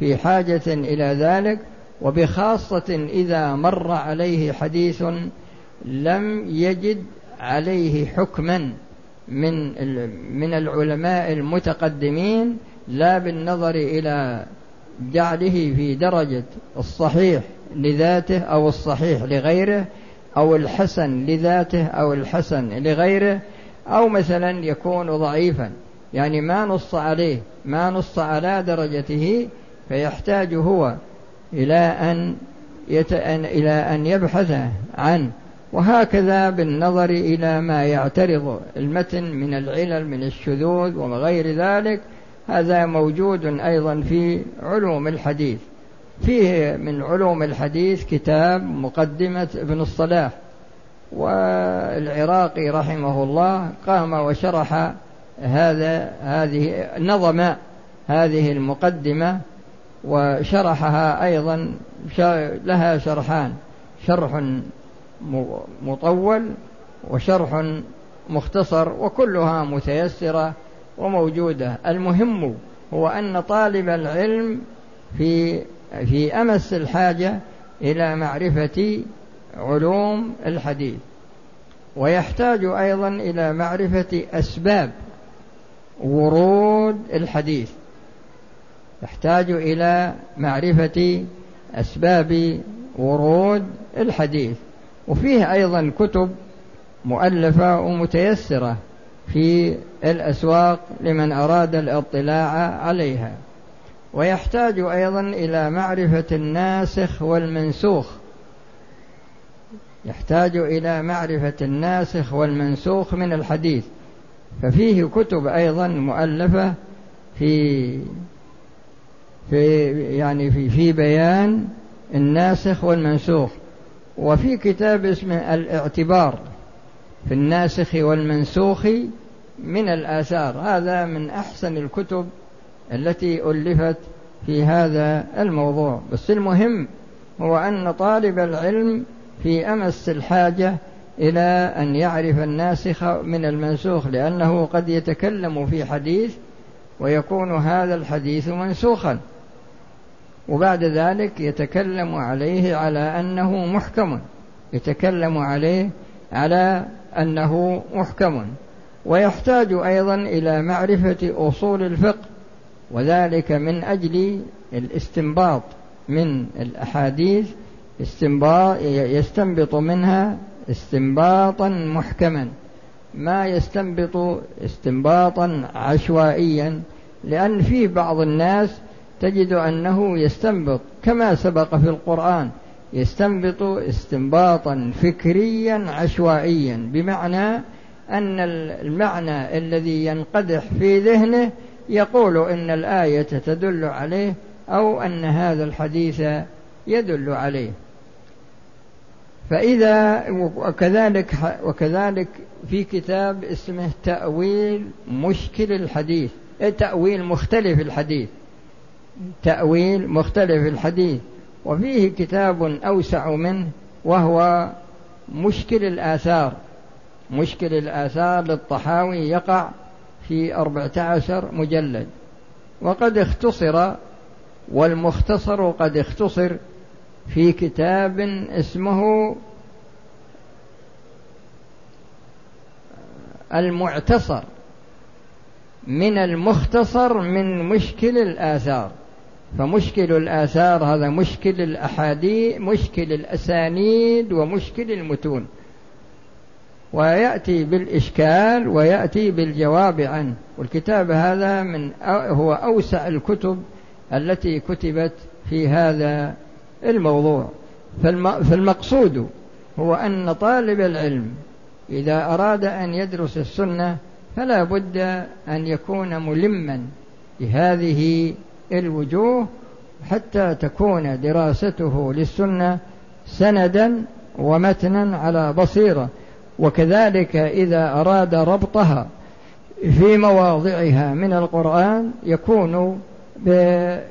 في حاجة إلى ذلك وبخاصة إذا مر عليه حديث لم يجد عليه حكما من من العلماء المتقدمين لا بالنظر إلى جعله في درجة الصحيح لذاته أو الصحيح لغيره أو الحسن لذاته أو الحسن لغيره أو مثلا يكون ضعيفا. يعني ما نص عليه ما نص على درجته فيحتاج هو إلى أن يت... إلى أن يبحث عنه. وهكذا بالنظر إلى ما يعترض المتن من العلل من الشذوذ وغير ذلك هذا موجود أيضا في علوم الحديث. فيه من علوم الحديث كتاب مقدمة ابن الصلاح والعراقي رحمه الله قام وشرح هذا هذه نظم هذه المقدمة وشرحها أيضا لها شرحان شرح مطول وشرح مختصر وكلها متيسرة وموجودة. المهم هو أن طالب العلم في في أمس الحاجة إلى معرفة علوم الحديث ويحتاج أيضا إلى معرفة أسباب ورود الحديث. يحتاج إلى معرفة أسباب ورود الحديث. وفيه أيضا كتب مؤلفة ومتيسرة في الأسواق لمن أراد الاطلاع عليها. ويحتاج أيضا إلى معرفة الناسخ والمنسوخ. يحتاج إلى معرفة الناسخ والمنسوخ من الحديث. ففيه كتب أيضا مؤلفة في في يعني في في بيان الناسخ والمنسوخ. وفي كتاب اسمه الاعتبار في الناسخ والمنسوخ من الآثار. هذا من أحسن الكتب التي ألفت في هذا الموضوع. بس المهم هو أن طالب العلم في أمس الحاجة إلى أن يعرف الناسخ من المنسوخ لأنه قد يتكلم في حديث ويكون هذا الحديث منسوخا. وبعد ذلك يتكلم عليه على أنه محكم. يتكلم عليه على أنه محكم. ويحتاج أيضا إلى معرفة أصول الفقه وذلك من أجل الاستنباط من الأحاديث استنباط يستنبط منها استنباطا محكما. ما يستنبط استنباطا عشوائيا لأن في بعض الناس تجد أنه يستنبط كما سبق في القرآن يستنبط استنباطا فكريا عشوائيا بمعنى أن المعنى الذي ينقدح في ذهنه يقول إن الآية تدل عليه أو أن هذا الحديث يدل عليه. فإذا وكذلك وكذلك في كتاب اسمه تأويل مشكل الحديث تأويل مختلف الحديث. تأويل مختلف الحديث وفيه كتاب أوسع منه وهو مشكل الآثار. مشكل الآثار للطحاوي يقع في أربعة عشر مجلد. وقد اختصر والمختصر قد اختصر في كتاب اسمه المعتصر من المختصر من مشكل الآثار. فمشكل الآثار هذا مشكل الأحاديث مشكل الأسانيد ومشكل المتون. ويأتي بالإشكال ويأتي بالجواب عنه. والكتاب هذا من هو أوسع الكتب التي كتبت في هذا الموضوع. فالمقصود هو أن طالب العلم إذا أراد أن يدرس السنة فلا بد أن يكون ملما بهذه الوجوه حتى تكون دراسته للسنة سندا ومتنا على بصيرة. وكذلك إذا أراد ربطها في مواضعها من القرآن يكون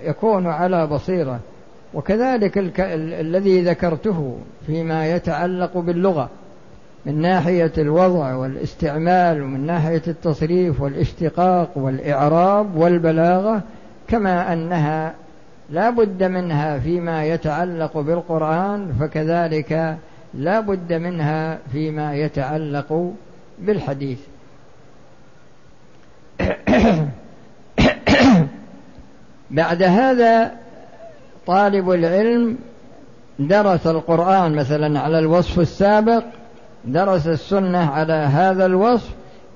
يكون على بصيرة. وكذلك الك... الذي ذكرته فيما يتعلق باللغة من ناحية الوضع والاستعمال ومن ناحية التصريف والاشتقاق والإعراب والبلاغة كما أنها لا بد منها فيما يتعلق بالقرآن فكذلك لا بد منها فيما يتعلق بالحديث. بعد هذا طالب العلم درس القرآن مثلا على الوصف السابق درس السنة على هذا الوصف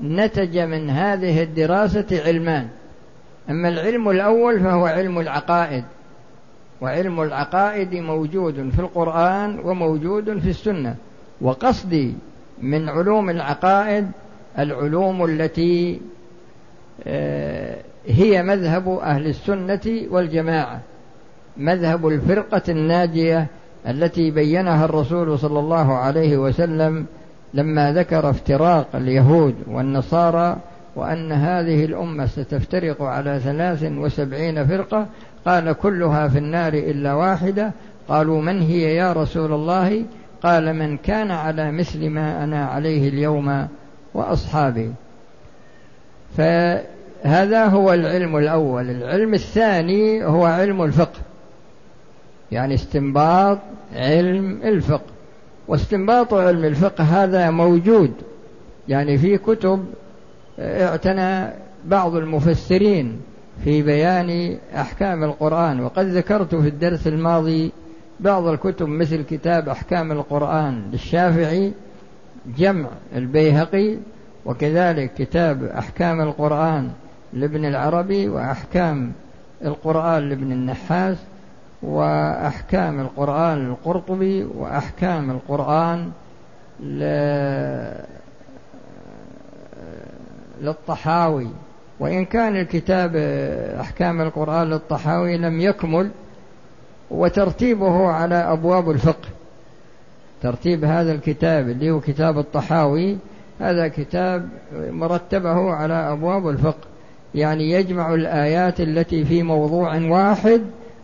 نتج من هذه الدراسة علمان أما العلم الأول فهو علم العقائد وعلم العقائد موجود في القرآن وموجود في السنة. وقصدي من علوم العقائد العلوم التي آه، هي مذهب أهل السنة والجماعة. مذهب الفرقة الناجية التي بينها الرسول صلى الله عليه وسلم لما ذكر افتراق اليهود والنصارى وأن هذه الأمة ستفترق على ثلاث وسبعين فرقة قال كلها في النار إلا واحدة. قالوا من هي يا رسول الله؟ قال من كان على مثل ما أنا عليه اليوم وأصحابي. فهذا هو العلم الأول. العلم الثاني هو علم الفقه. يعني استنباط علم الفقه. واستنباط علم الفقه هذا موجود. يعني في كتب اعتنى بعض المفسرين في بيان أحكام القرآن وقد ذكرت في الدرس الماضي بعض الكتب مثل كتاب أحكام القرآن للشافعي جمع البيهقي وكذلك كتاب أحكام القرآن لابن العربي وأحكام القرآن لابن النحاس وأحكام القرآن للقرطبي وأحكام القرآن للطحاوي وإن كان الكتاب أحكام القرآن للطحاوي لم يكمل وترتيبه على أبواب الفقه. ترتيب هذا الكتاب اللي هو كتاب الطحاوي هذا كتاب مرتبه على أبواب الفقه. يعني يجمع الآيات التي في موضوع واحد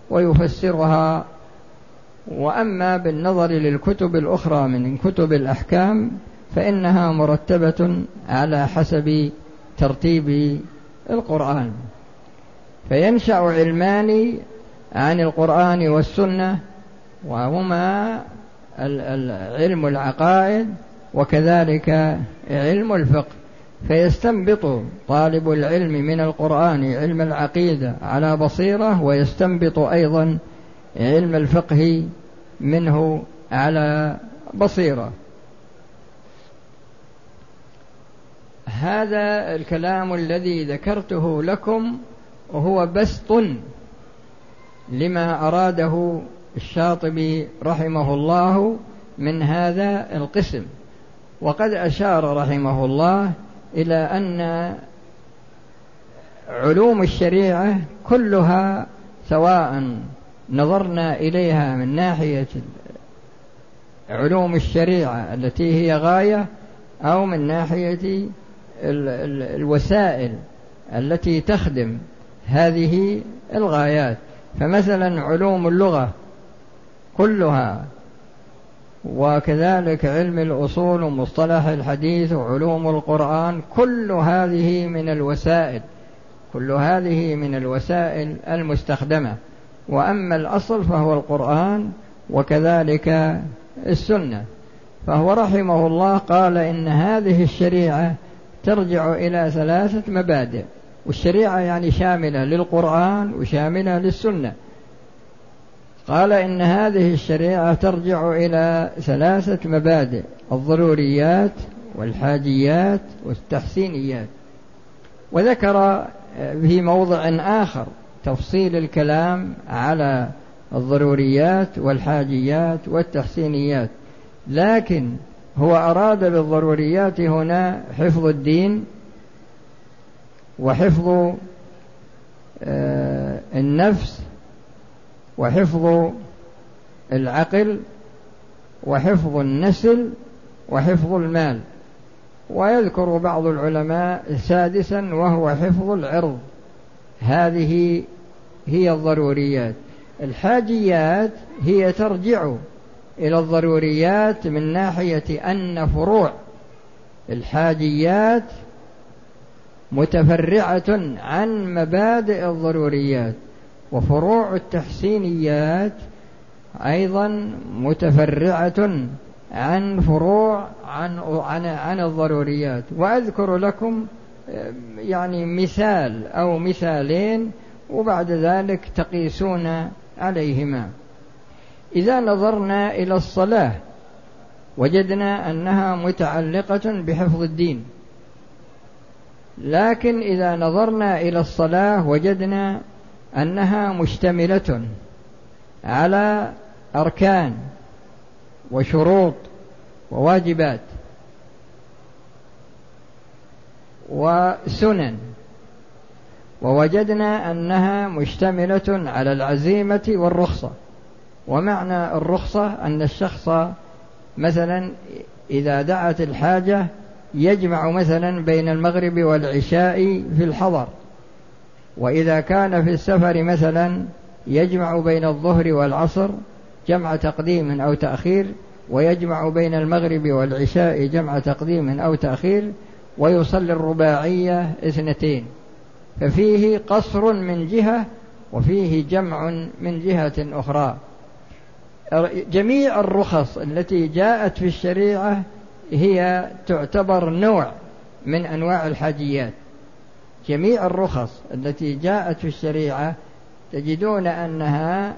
ويفسرها. وأما بالنظر للكتب الأخرى من كتب الأحكام فإنها مرتبة على حسب ترتيب القرآن. فينشأ علمان عن القرآن والسنة وهما علم العقائد وكذلك علم الفقه. فيستنبط طالب العلم من القرآن علم العقيدة على بصيرة ويستنبط أيضا علم الفقه منه على بصيرة. هذا الكلام الذي ذكرته لكم هو بسط لما أراده الشاطبي رحمه الله من هذا القسم. وقد أشار رحمه الله إلى أن علوم الشريعة كلها سواء نظرنا إليها من ناحية علوم الشريعة التي هي غاية أو من ناحية الوسائل التي تخدم هذه الغايات. فمثلا علوم اللغة كلها وكذلك علم الأصول ومصطلح الحديث وعلوم القرآن كل هذه من الوسائل كل هذه من الوسائل المستخدمة. وأما الأصل فهو القرآن وكذلك السنة. فهو رحمه الله قال إن هذه الشريعة ترجع إلى ثلاثة مبادئ والشريعة يعني شاملة للقرآن وشاملة للسنة. قال إن هذه الشريعة ترجع إلى ثلاثة مبادئ الضروريات والحاجيات والتحسينيات. وذكر في موضع آخر تفصيل الكلام على الضروريات والحاجيات والتحسينيات لكن هو أراد بالضروريات هنا حفظ الدين وحفظ آه، النفس وحفظ العقل وحفظ النسل وحفظ المال. ويذكر بعض العلماء سادسا وهو حفظ العرض. هذه هي الضروريات. الحاجيات هي ترجع إلى الضروريات من ناحية أن فروع الحاجيات متفرعة عن مبادئ الضروريات وفروع التحسينيات أيضا متفرعة عن فروع عن عن عن الضروريات. وأذكر لكم يعني مثال أو مثالين وبعد ذلك تقيسون عليهما. إذا نظرنا إلى الصلاة وجدنا أنها متعلقة بحفظ الدين. لكن إذا نظرنا إلى الصلاة وجدنا أنها مشتملة على أركان وشروط وواجبات وسنن. ووجدنا أنها مشتملة على العزيمة والرخصة. ومعنى الرخصة أن الشخص مثلا إذا دعت الحاجة يجمع مثلا بين المغرب والعشاء في الحضر. وإذا كان في السفر مثلا يجمع بين الظهر والعصر جمع تقديم أو تأخير ويجمع بين المغرب والعشاء جمع تقديم أو تأخير ويصلي الرباعية اثنتين. ففيه قصر من جهة وفيه جمع من جهة أخرى. جميع الرخص التي جاءت في الشريعة هي تعتبر نوع من أنواع الحاجيات. جميع الرخص التي جاءت في الشريعة تجدون أنها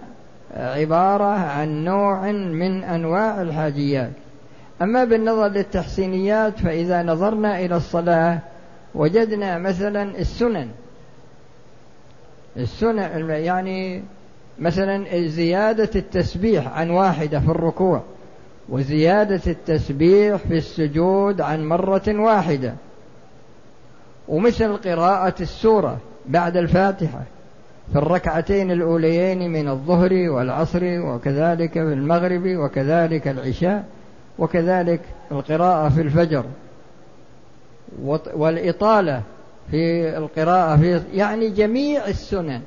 عبارة عن نوع من أنواع الحاجيات. أما بالنظر للتحسينيات فإذا نظرنا إلى الصلاة وجدنا مثلا السنن. السنن يعني مثلا زيادة التسبيح عن واحدة في الركوع وزيادة التسبيح في السجود عن مرة واحدة ومثل قراءة السورة بعد الفاتحة في الركعتين الأوليين من الظهر والعصر وكذلك في المغرب وكذلك العشاء وكذلك القراءة في الفجر والإطالة في القراءة في يعني جميع السنن.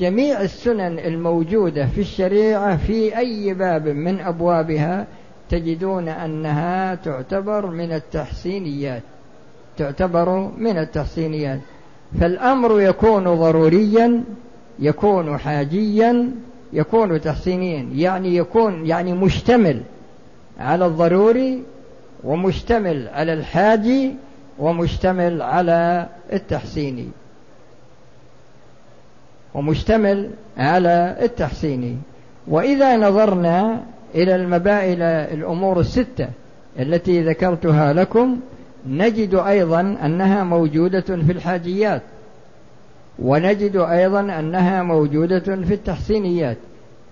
جميع السنن الموجودة في الشريعة في أي باب من أبوابها تجدون أنها تعتبر من التحسينيات تعتبر من التحسينيات. فالأمر يكون ضروريا يكون حاجيا يكون تحسينيا يعني يكون يعني مشتمل على الضروري ومشتمل على الحاجي ومشتمل على التحسيني. ومشتمل على التحسيني وإذا نظرنا إلى المبا إلى الأمور الستة التي ذكرتها لكم نجد أيضا أنها موجودة في الحاجيات ونجد أيضا أنها موجودة في التحسينيات.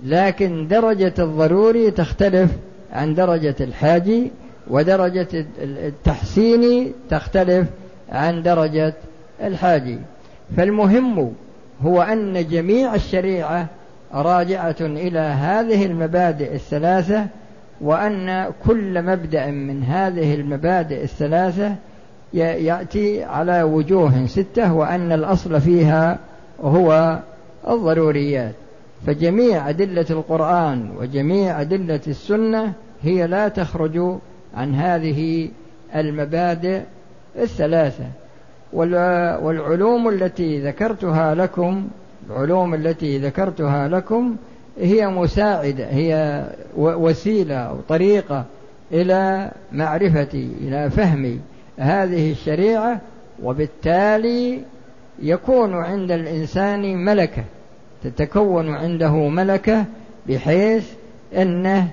لكن درجة الضروري تختلف عن درجة الحاجي ودرجة التحسين تختلف عن درجة الحاجي. فالمهم هو أن جميع الشريعة راجعة إلى هذه المبادئ الثلاثة وأن كل مبدأ من هذه المبادئ الثلاثة يأتي على وجوه ستة وأن الأصل فيها هو الضروريات. فجميع أدلة القرآن وجميع أدلة السنة هي لا تخرج عن هذه المبادئ الثلاثة. والعلوم التي ذكرتها لكم العلوم التي ذكرتها لكم هي مساعدة هي وسيلة أو طريقة إلى معرفتي إلى فهم هذه الشريعة وبالتالي يكون عند الإنسان ملكة تتكون عنده ملكة بحيث أنه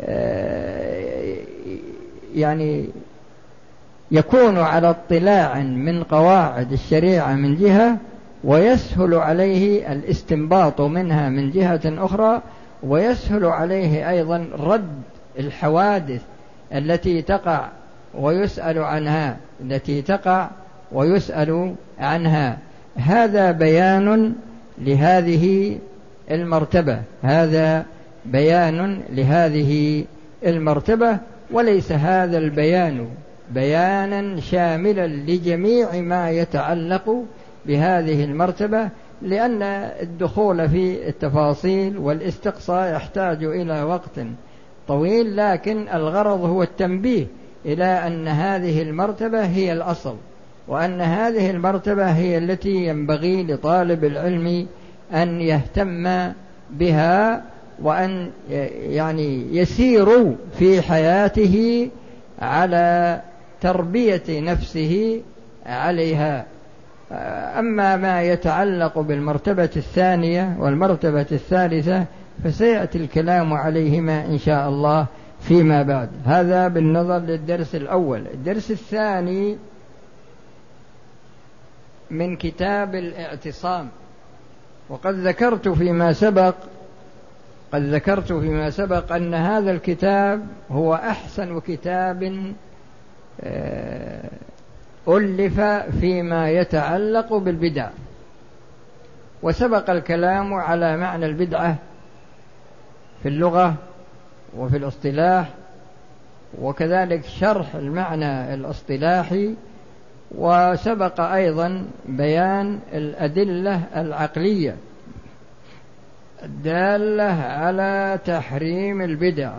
آه، يعني يكون على اطلاع من قواعد الشريعة من جهة ويسهل عليه الاستنباط منها من جهة أخرى ويسهل عليه أيضا رد الحوادث التي تقع ويسأل عنها التي تقع ويسأل عنها. هذا بيان لهذه المرتبة. هذا بيان لهذه المرتبة وليس هذا البيان. بيانا شاملا لجميع ما يتعلق بهذه المرتبة لأن الدخول في التفاصيل والاستقصاء يحتاج إلى وقت طويل لكن الغرض هو التنبيه إلى أن هذه المرتبة هي الأصل وأن هذه المرتبة هي التي ينبغي لطالب العلم أن يهتم بها وأن يعني يسيروا في حياته على تربية نفسه عليها. أما ما يتعلق بالمرتبة الثانية والمرتبة الثالثة فسيأتي الكلام عليهما إن شاء الله فيما بعد. هذا بالنظر للدرس الأول. الدرس الثاني من كتاب الاعتصام. وقد ذكرت فيما سبق قد ذكرت فيما سبق أن هذا الكتاب هو أحسن كتاب ألف فيما يتعلق بالبدع. وسبق الكلام على معنى البدعة في اللغة وفي الاصطلاح وكذلك شرح المعنى الاصطلاحي وسبق أيضا بيان الأدلة العقلية الدالة على تحريم البدع.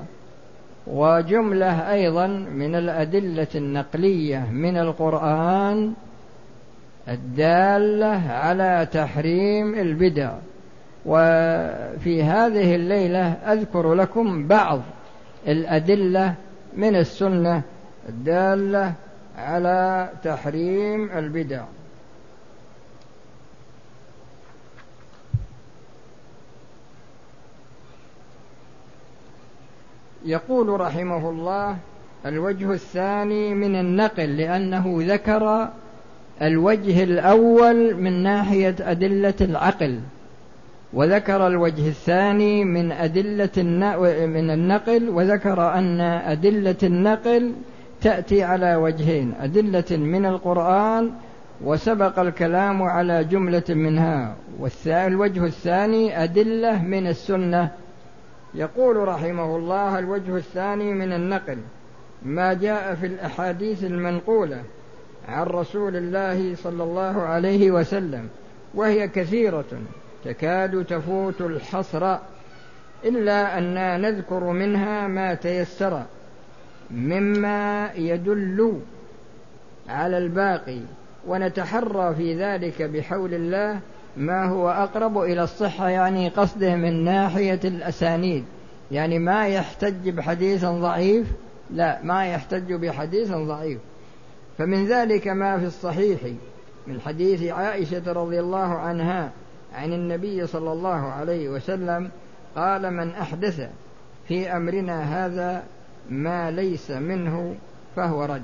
وجملة أيضا من الأدلة النقلية من القرآن الدالة على تحريم البدع. وفي هذه الليلة أذكر لكم بعض الأدلة من السنة الدالة على تحريم البدع. يقول رحمه الله الوجه الثاني من النقل لأنه ذكر الوجه الأول من ناحية أدلة العقل وذكر الوجه الثاني من أدلة من النقل وذكر أن أدلة النقل تأتي على وجهين أدلة من القرآن وسبق الكلام على جملة منها والوجه الثاني أدلة من السنة يقول رحمه الله الوجه الثاني من النقل ما جاء في الأحاديث المنقولة عن رسول الله صلى الله عليه وسلم وهي كثيرة تكاد تفوت الحصر إلا أننا نذكر منها ما تيسر مما يدل على الباقي ونتحرى في ذلك بحول الله ما هو أقرب إلى الصحة يعني قصده من ناحية الأسانيد. يعني ما يحتج بحديث ضعيف لا ما يحتج بحديث ضعيف. فمن ذلك ما في الصحيح من حديث عائشة رضي الله عنها عن النبي صلى الله عليه وسلم قال من أحدث في أمرنا هذا ما ليس منه فهو رد.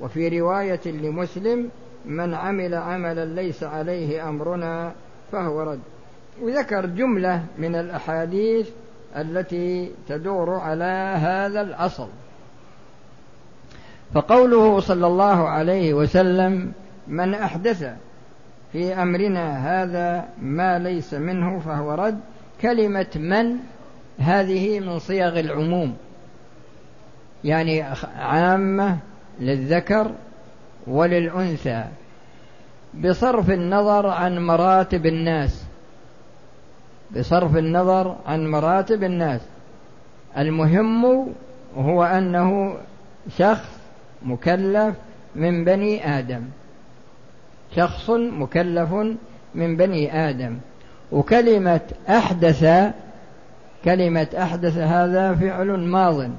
وفي رواية لمسلم من عمل عملا ليس عليه أمرنا فهو رد. وذكر جملة من الأحاديث التي تدور على هذا الأصل. فقوله صلى الله عليه وسلم من أحدث في أمرنا هذا ما ليس منه فهو رد كلمة من هذه من صيغ العموم. يعني عامة للذكر وللأنثى بصرف النظر عن مراتب الناس. بصرف النظر عن مراتب الناس. المهم هو أنه شخص مكلف من بني آدم. شخص مكلف من بني آدم. وكلمة أحدث كلمة أحدث هذا فعل ماض.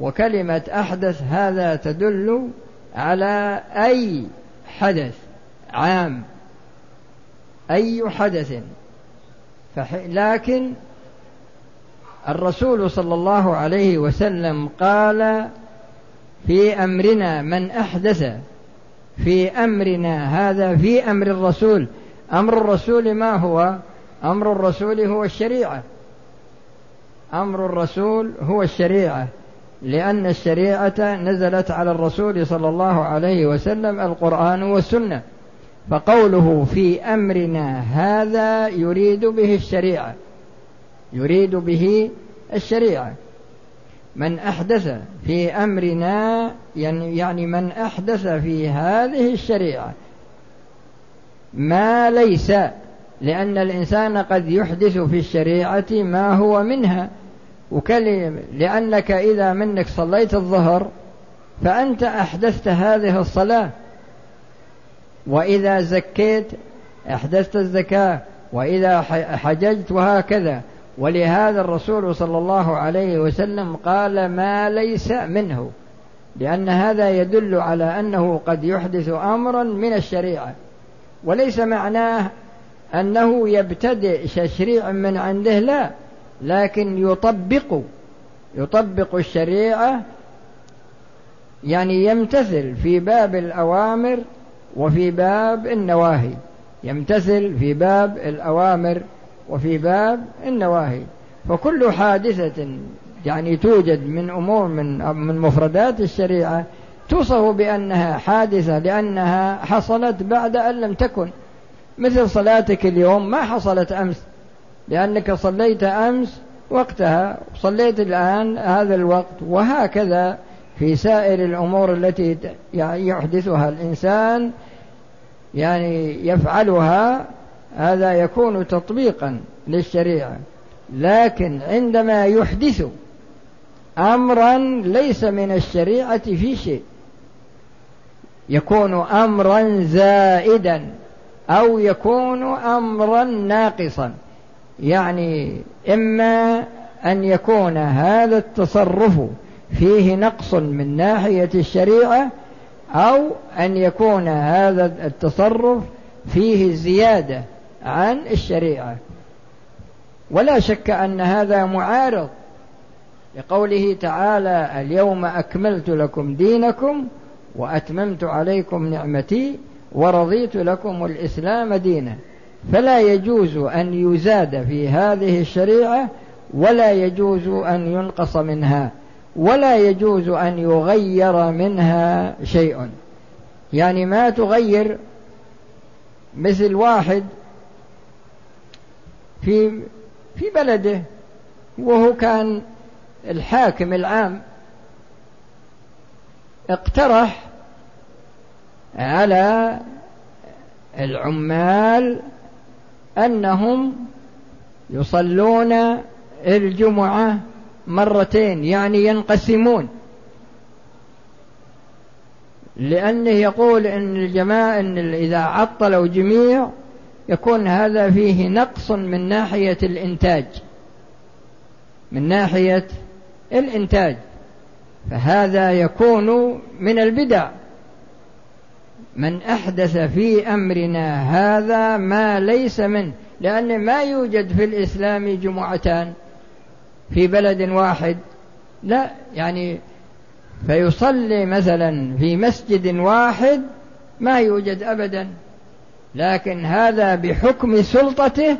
وكلمة أحدث هذا تدل على أي حدث عام أي حدث. لكن الرسول صلى الله عليه وسلم قال في أمرنا من أحدث في أمرنا هذا في أمر الرسول. أمر الرسول ما هو؟ أمر الرسول هو الشريعة. أمر الرسول هو الشريعة. لأن الشريعة نزلت على الرسول صلى الله عليه وسلم القرآن والسنة فقوله في أمرنا هذا يريد به الشريعة يريد به الشريعة. من أحدث في أمرنا يعني, يعني من أحدث في هذه الشريعة. ما ليس لأن الإنسان قد يحدث في الشريعة ما هو منها. وكلم لأنك إذا منك صليت الظهر فأنت أحدثت هذه الصلاة. وإذا زكيت أحدثت الزكاة. وإذا حججت وهكذا. ولهذا الرسول صلى الله عليه وسلم قال ما ليس منه. لأن هذا يدل على أنه قد يحدث أمرا من الشريعة. وليس معناه أنه يبتدئ تشريع من عنده لا. لكن يطبق يطبق الشريعة يعني يمتثل في باب الأوامر وفي باب النواهي. يمتثل في باب الأوامر وفي باب النواهي. فكل حادثة يعني توجد من أمور من من مفردات الشريعة توصف بأنها حادثة لأنها حصلت بعد أن لم تكن. مثل صلاتك اليوم ما حصلت أمس. لأنك صليت أمس وقتها صليت الآن هذا الوقت وهكذا في سائر الأمور التي يحدثها الإنسان يعني يفعلها هذا يكون تطبيقا للشريعة. لكن عندما يحدث أمرا ليس من الشريعة في شيء. يكون أمرا زائدا أو يكون أمرا ناقصا. يعني إما أن يكون هذا التصرف فيه نقص من ناحية الشريعة أو أن يكون هذا التصرف فيه زيادة عن الشريعة. ولا شك أن هذا معارض لقوله تعالى اليوم أكملت لكم دينكم وأتممت عليكم نعمتي ورضيت لكم الإسلام دينا فلا يجوز أن يزاد في هذه الشريعة ولا يجوز أن ينقص منها ولا يجوز أن يغير منها شيء. يعني ما تغير مثل واحد في في بلده وهو كان الحاكم العام اقترح على العمال أنهم يصلون الجمعة مرتين يعني ينقسمون. لأنه يقول إن الجماعة إن إذا عطلوا جميع يكون هذا فيه نقص من ناحية الإنتاج. من ناحية الإنتاج. فهذا يكون من البدع. من أحدث في أمرنا هذا ما ليس منه لأن ما يوجد في الإسلام جمعتان في بلد واحد. لا يعني فيصلي مثلا في مسجد واحد ما يوجد ابدا لكن هذا بحكم سلطته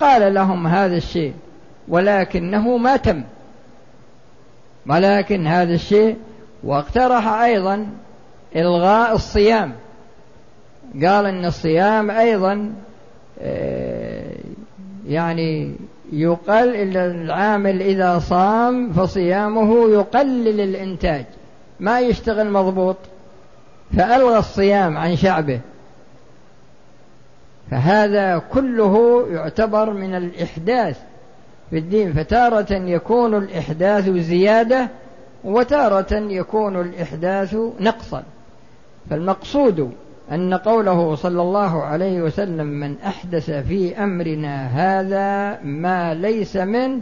قال لهم هذا الشيء ولكنه ما تم. ولكن هذا الشيء واقترح أيضا إلغاء الصيام. قال إن الصيام أيضا آه، يعني يقل العامل إذا صام فصيامه يقلل الإنتاج. ما يشتغل مضبوط. فألغى الصيام عن شعبه. فهذا كله يعتبر من الإحداث في الدين. فتارة يكون الإحداث زيادة وتارة يكون الإحداث نقصا. فالمقصود أن قوله صلى الله عليه وسلم من أحدث في أمرنا هذا ما ليس منه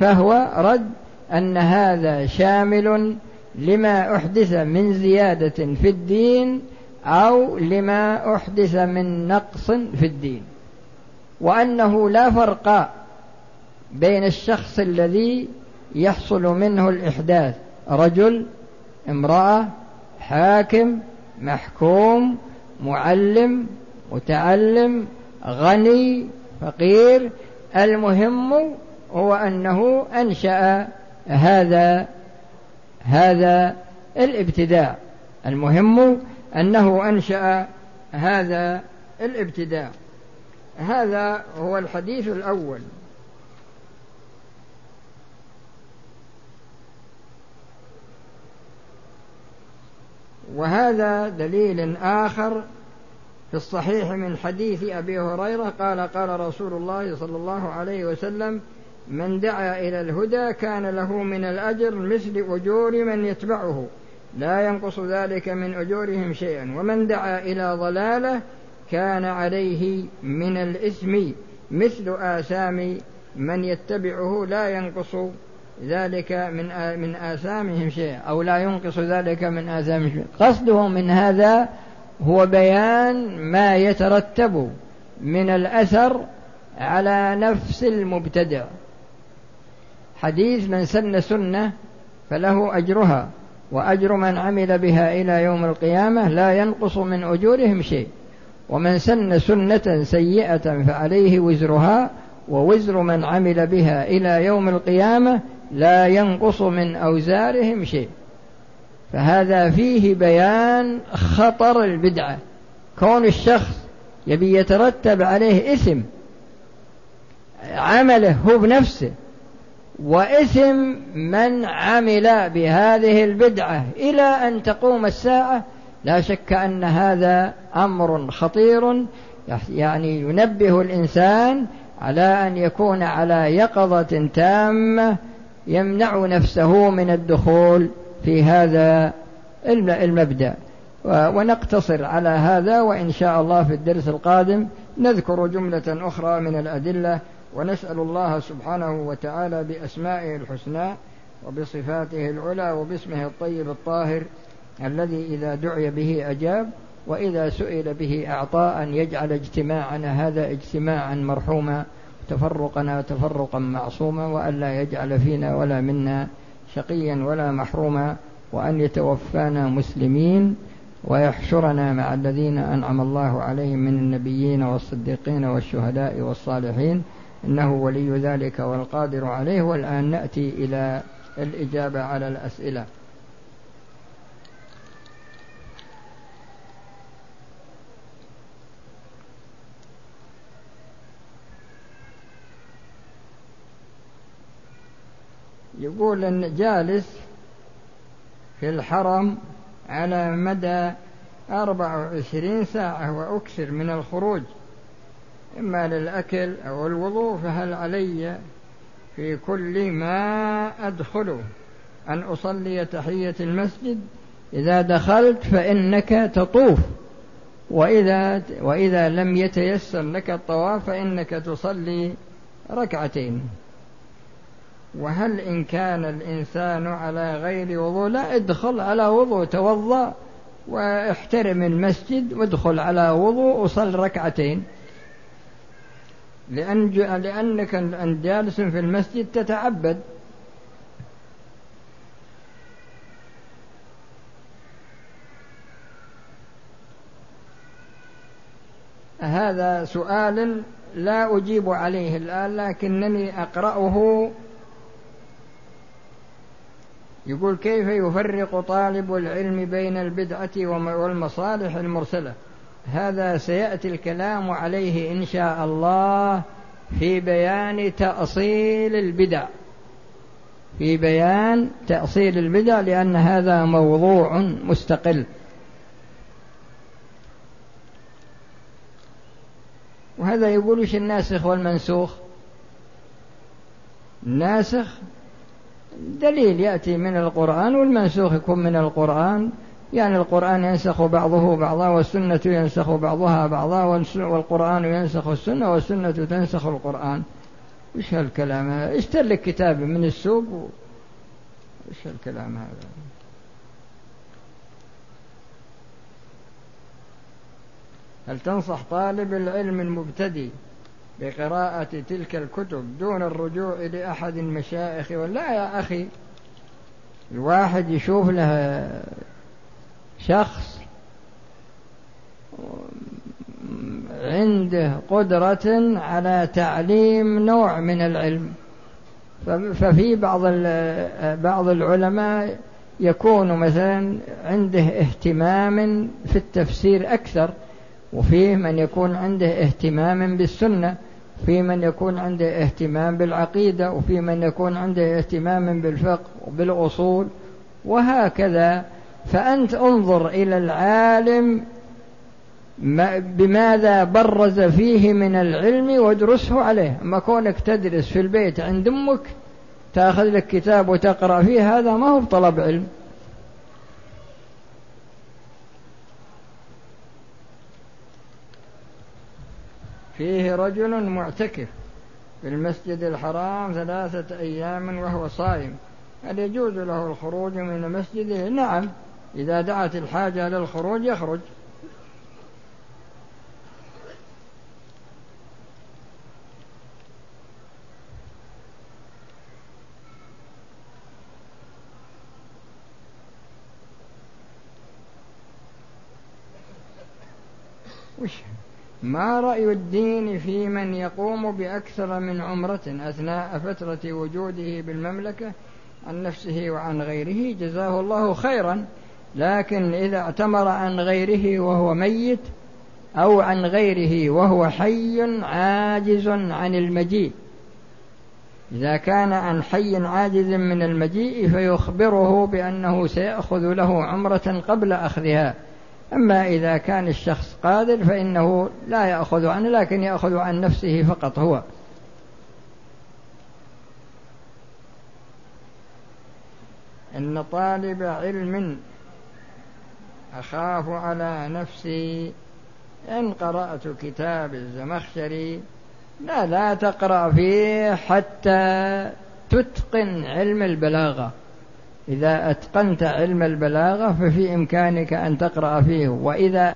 فهو رد أن هذا شامل لما أحدث من زيادة في الدين أو لما أحدث من نقص في الدين. وأنه لا فرق بين الشخص الذي يحصل منه الإحداث رجل امرأة حاكم محكوم معلم متعلم غني فقير. المهم هو أنه أنشأ هذا هذا الابتداع المهم أنه أنشأ هذا الابتداع هذا هو الحديث الأول. وهذا دليل آخر في الصحيح من حديث أبي هريرة قال قال رسول الله صلى الله عليه وسلم من دعا إلى الهدى كان له من الأجر مثل أجور من يتبعه. لا ينقص ذلك من أجورهم شيئا. ومن دعا إلى ضلالة كان عليه من الإثم مثل آثام من يتبعه. لا ينقص ذلك من من آثامهم شيء أو لا ينقص ذلك من آثامهم شيء قصده من هذا هو بيان ما يترتب من الأثر على نفس المبتدع. حديث من سن سنة فله أجرها وأجر من عمل بها إلى يوم القيامة لا ينقص من أجورهم شيء. ومن سن سنة سيئة فعليه وزرها ووزر من عمل بها إلى يوم القيامة لا ينقص من أوزارهم شيء. فهذا فيه بيان خطر البدعة. كون الشخص يبي يترتب عليه إثم عمله هو بنفسه وإثم من عمل بهذه البدعة إلى أن تقوم الساعة لا شك أن هذا أمر خطير. يعني ينبه الإنسان على أن يكون على يقظة تامة يمنع نفسه من الدخول في هذا المبدأ. ونقتصر على هذا وإن شاء الله في الدرس القادم نذكر جملة أخرى من الأدلة ونسأل الله سبحانه وتعالى بأسمائه الحسنى وبصفاته العلى وباسمه الطيب الطاهر الذي إذا دعي به أجاب وإذا سئل به أعطى أن يجعل اجتماعنا هذا اجتماعا مرحوما. تفرقنا تفرقا معصوما وألا يجعل فينا ولا منا شقيا ولا محروما وأن يتوفانا مسلمين ويحشرنا مع الذين أنعم الله عليهم من النبيين والصديقين والشهداء والصالحين إنه ولي ذلك والقادر عليه والآن نأتي إلى الإجابة على الأسئلة. يقول أن جالس في الحرم على مدى أربع وعشرين ساعة وأكثر من الخروج إما للأكل أو الوضوء فهل علي في كل ما أدخله؟ أن أصلي تحية المسجد؟ إذا دخلت فإنك تطوف وإذا وإذا لم يتيسر لك الطواف فإنك تصلي ركعتين. وهل إن كان الإنسان على غير وضوء لا ادخل على وضوء توضأ واحترم المسجد وادخل على وضوء وصل ركعتين. لأن لأنك جالس في المسجد تتعبد. هذا سؤال لا أجيب عليه الآن لكنني أقرأه يقول كيف يفرق طالب العلم بين البدعة والمصالح المرسلة؟ هذا سيأتي الكلام عليه إن شاء الله في بيان تأصيل البدع. في بيان تأصيل البدع لأن هذا موضوع مستقل. وهذا يقول وش الناسخ والمنسوخ؟ الناسخ دليل يأتي من القرآن والمنسوخ يكون من القرآن. يعني القرآن ينسخ بعضه بعضا والسنة ينسخ بعضها بعضا والقرآن ينسخ السنة والسنة تنسخ القرآن. إيش هالكلام هذا؟ اشتر لك كتاب من السوق و... إيش هالكلام هذا؟ هل تنصح طالب العلم المبتدئ بقراءة تلك الكتب دون الرجوع لأحد المشايخ. ولا يا أخي الواحد يشوف له شخص عنده قدرة على تعليم نوع من العلم. ففي بعض بعض العلماء يكون مثلا عنده اهتمام في التفسير أكثر. وفيه من يكون عنده اهتمام بالسنة في من يكون عنده اهتمام بالعقيدة وفي من يكون عنده اهتمام بالفقه وبالأصول وهكذا. فأنت انظر إلى العالم بماذا برز فيه من العلم وادرسه عليه. أما كونك تدرس في البيت عند أمك تأخذ لك كتاب وتقرأ فيه هذا ما هو بطلب علم. فيه رجل معتكف في المسجد الحرام ثلاثة أيام وهو صائم. هل يجوز له الخروج من مسجده؟ نعم. إذا دعت الحاجة للخروج يخرج. وش ما رأي الدين في من يقوم بأكثر من عمرة أثناء فترة وجوده بالمملكة عن نفسه وعن غيره؟ جزاه الله خيرا. لكن إذا اعتمر عن غيره وهو ميت أو عن غيره وهو حي عاجز عن المجيء. إذا كان عن حي عاجز من المجيء فيخبره بأنه سيأخذ له عمرة قبل أخذها. أما إذا كان الشخص قادر فإنه لا يأخذ عنه لكن يأخذ عن نفسه فقط هو. إن طالب علم أخاف على نفسي. إن قرأت كتاب الزمخشري لا لا تقرأ فيه حتى تتقن علم البلاغة. إذا أتقنت علم البلاغة ففي إمكانك أن تقرأ فيه وإذا